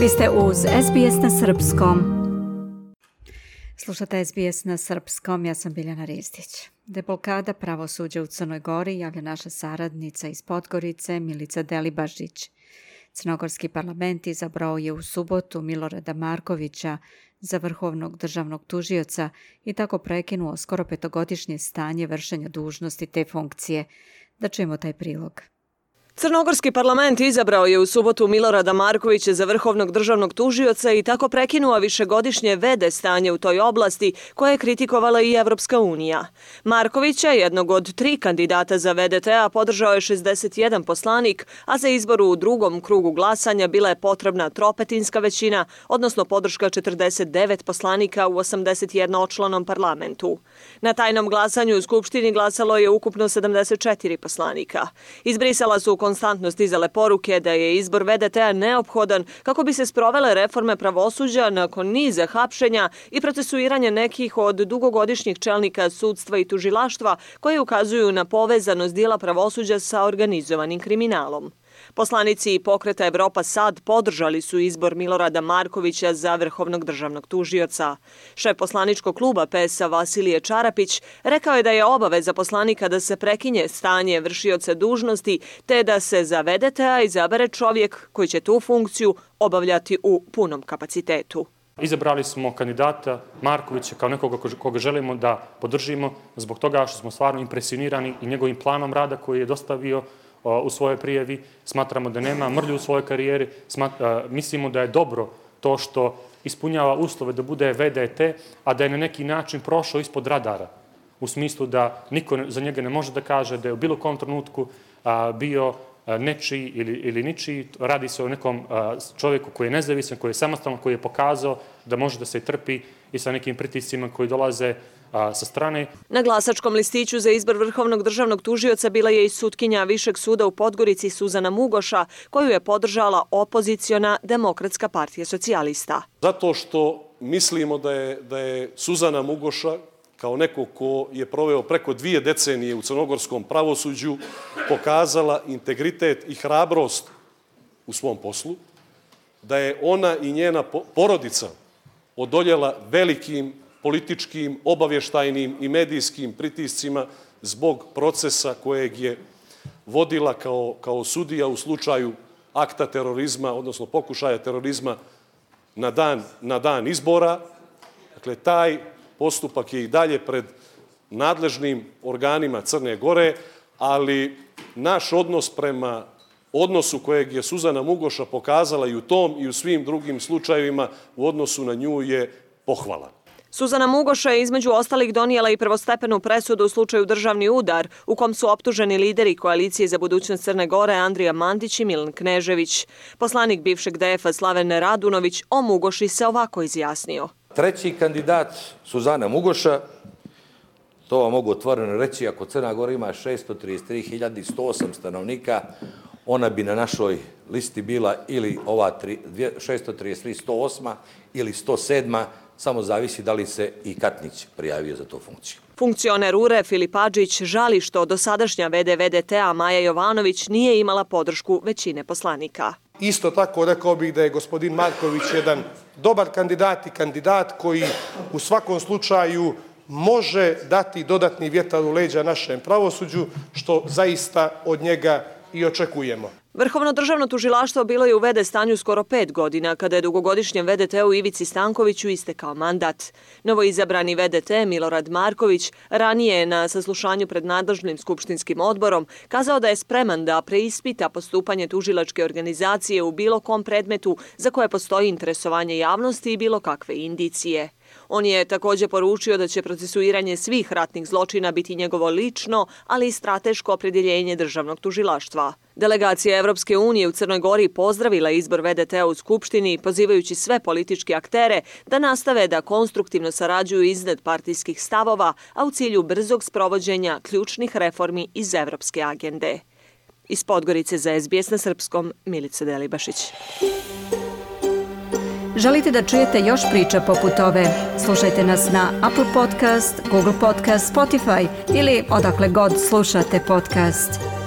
Vi ste uz SBS na Srpskom. Slušate SBS na Srpskom, ja sam Biljana Ristić. Deblokada pravosuđa u Crnoj Gori javlja naša saradnica iz Podgorice Milica Delibažić. Crnogorski parlament izabrao je u subotu Milorada Markovića za vrhovnog državnog tužioca i tako prekinuo skoro petogodišnje stanje vršenja dužnosti te funkcije. Da čujemo taj prilog. Crnogorski parlament izabrao je u subotu Milorada Markovića za vrhovnog državnog tužioca i tako prekinuo višegodišnje vede stanje u toj oblasti koje je kritikovala i Evropska unija. Markovića, jednog od tri kandidata za VDT-a, podržao je 61 poslanik, a za izboru u drugom krugu glasanja bila je potrebna tropetinska većina, odnosno podrška 49 poslanika u 81 očlanom parlamentu. Na tajnom glasanju u Skupštini glasalo je ukupno 74 poslanika. Izbrisala su konstantno stizale poruke da je izbor VDT-a neophodan kako bi se sprovele reforme pravosuđa nakon niza hapšenja i procesuiranja nekih od dugogodišnjih čelnika sudstva i tužilaštva koje ukazuju na povezanost dijela pravosuđa sa organizovanim kriminalom. Poslanici pokreta Evropa sad podržali su izbor Milorada Markovića za vrhovnog državnog tužioca. Šef poslaničkog kluba PES-a Vasilije Čarapić rekao je da je obaveza poslanika da se prekinje stanje vršioca dužnosti te da se zavedete, a izabere čovjek koji će tu funkciju obavljati u punom kapacitetu. Izabrali smo kandidata Markovića kao nekoga koga želimo da podržimo zbog toga što smo stvarno impresionirani i njegovim planom rada koji je dostavio u svojoj prijevi, smatramo da nema mrlju u svojoj karijeri, mislimo da je dobro to što ispunjava uslove da bude VDT, a da je na neki način prošao ispod radara, u smislu da niko za njega ne može da kaže da je u bilo kom trenutku bio nečiji ili, ili ničiji. Radi se o nekom čovjeku koji je nezavisan, koji je samostalan, koji je pokazao da može da se trpi i sa nekim pritiscima koji dolaze sa strane. Na glasačkom listiću za izbor vrhovnog državnog tužioca bila je i sutkinja Višeg suda u Podgorici Suzana Mugoša, koju je podržala opoziciona Demokratska partija socijalista. Zato što mislimo da je, da je Suzana Mugoša kao neko ko je proveo preko dvije decenije u crnogorskom pravosuđu, pokazala integritet i hrabrost u svom poslu, da je ona i njena porodica odoljela velikim političkim, obavještajnim i medijskim pritiscima zbog procesa kojeg je vodila kao, kao sudija u slučaju akta terorizma, odnosno pokušaja terorizma na dan, na dan izbora. Dakle, taj postupak je i dalje pred nadležnim organima Crne Gore, ali naš odnos prema odnosu kojeg je Suzana Mugoša pokazala i u tom i u svim drugim slučajevima u odnosu na nju je pohvalan. Suzana Mugoša je između ostalih donijela i prvostepenu presudu u slučaju državni udar, u kom su optuženi lideri koalicije za budućnost Crne Gore Andrija Mandić i Milan Knežević. Poslanik bivšeg DF-a Slaven Radunović o Mugoši se ovako izjasnio. Treći kandidat Suzana Mugoša, to vam mogu otvoreno reći, ako Crna Gora ima 633.108 stanovnika, ona bi na našoj listi bila ili ova 633.108 ili 107 samo zavisi da li se i Katnić prijavio za tu funkciju. Funkcioner URE Filip Adžić žali što dosadašnja VD-VDT-a Maja Jovanović nije imala podršku većine poslanika. Isto tako rekao bih da je gospodin Marković jedan dobar kandidat i kandidat koji u svakom slučaju može dati dodatni vjetar u leđa našem pravosuđu, što zaista od njega i očekujemo. Vrhovno državno tužilaštvo bilo je u vede stanju skoro pet godina, kada je dugogodišnjem VDT-u Ivici Stankoviću istekao mandat. Novo izabrani VDT Milorad Marković ranije je na saslušanju pred nadležnim skupštinskim odborom kazao da je spreman da preispita postupanje tužilačke organizacije u bilo kom predmetu za koje postoji interesovanje javnosti i bilo kakve indicije. On je također poručio da će procesuiranje svih ratnih zločina biti njegovo lično, ali i strateško opredjeljenje državnog tužilaštva. Delegacija Evropske unije u Crnoj Gori pozdravila izbor VDT-a u Skupštini, pozivajući sve političke aktere da nastave da konstruktivno sarađuju iznad partijskih stavova, a u cilju brzog sprovođenja ključnih reformi iz Evropske agende. Iz Podgorice za SBS na Srpskom, Milica Delibašić. Želite da čujete još priča poput ove? Slušajte nas na Apple Podcast, Google Podcast, Spotify ili odakle god slušate podcast.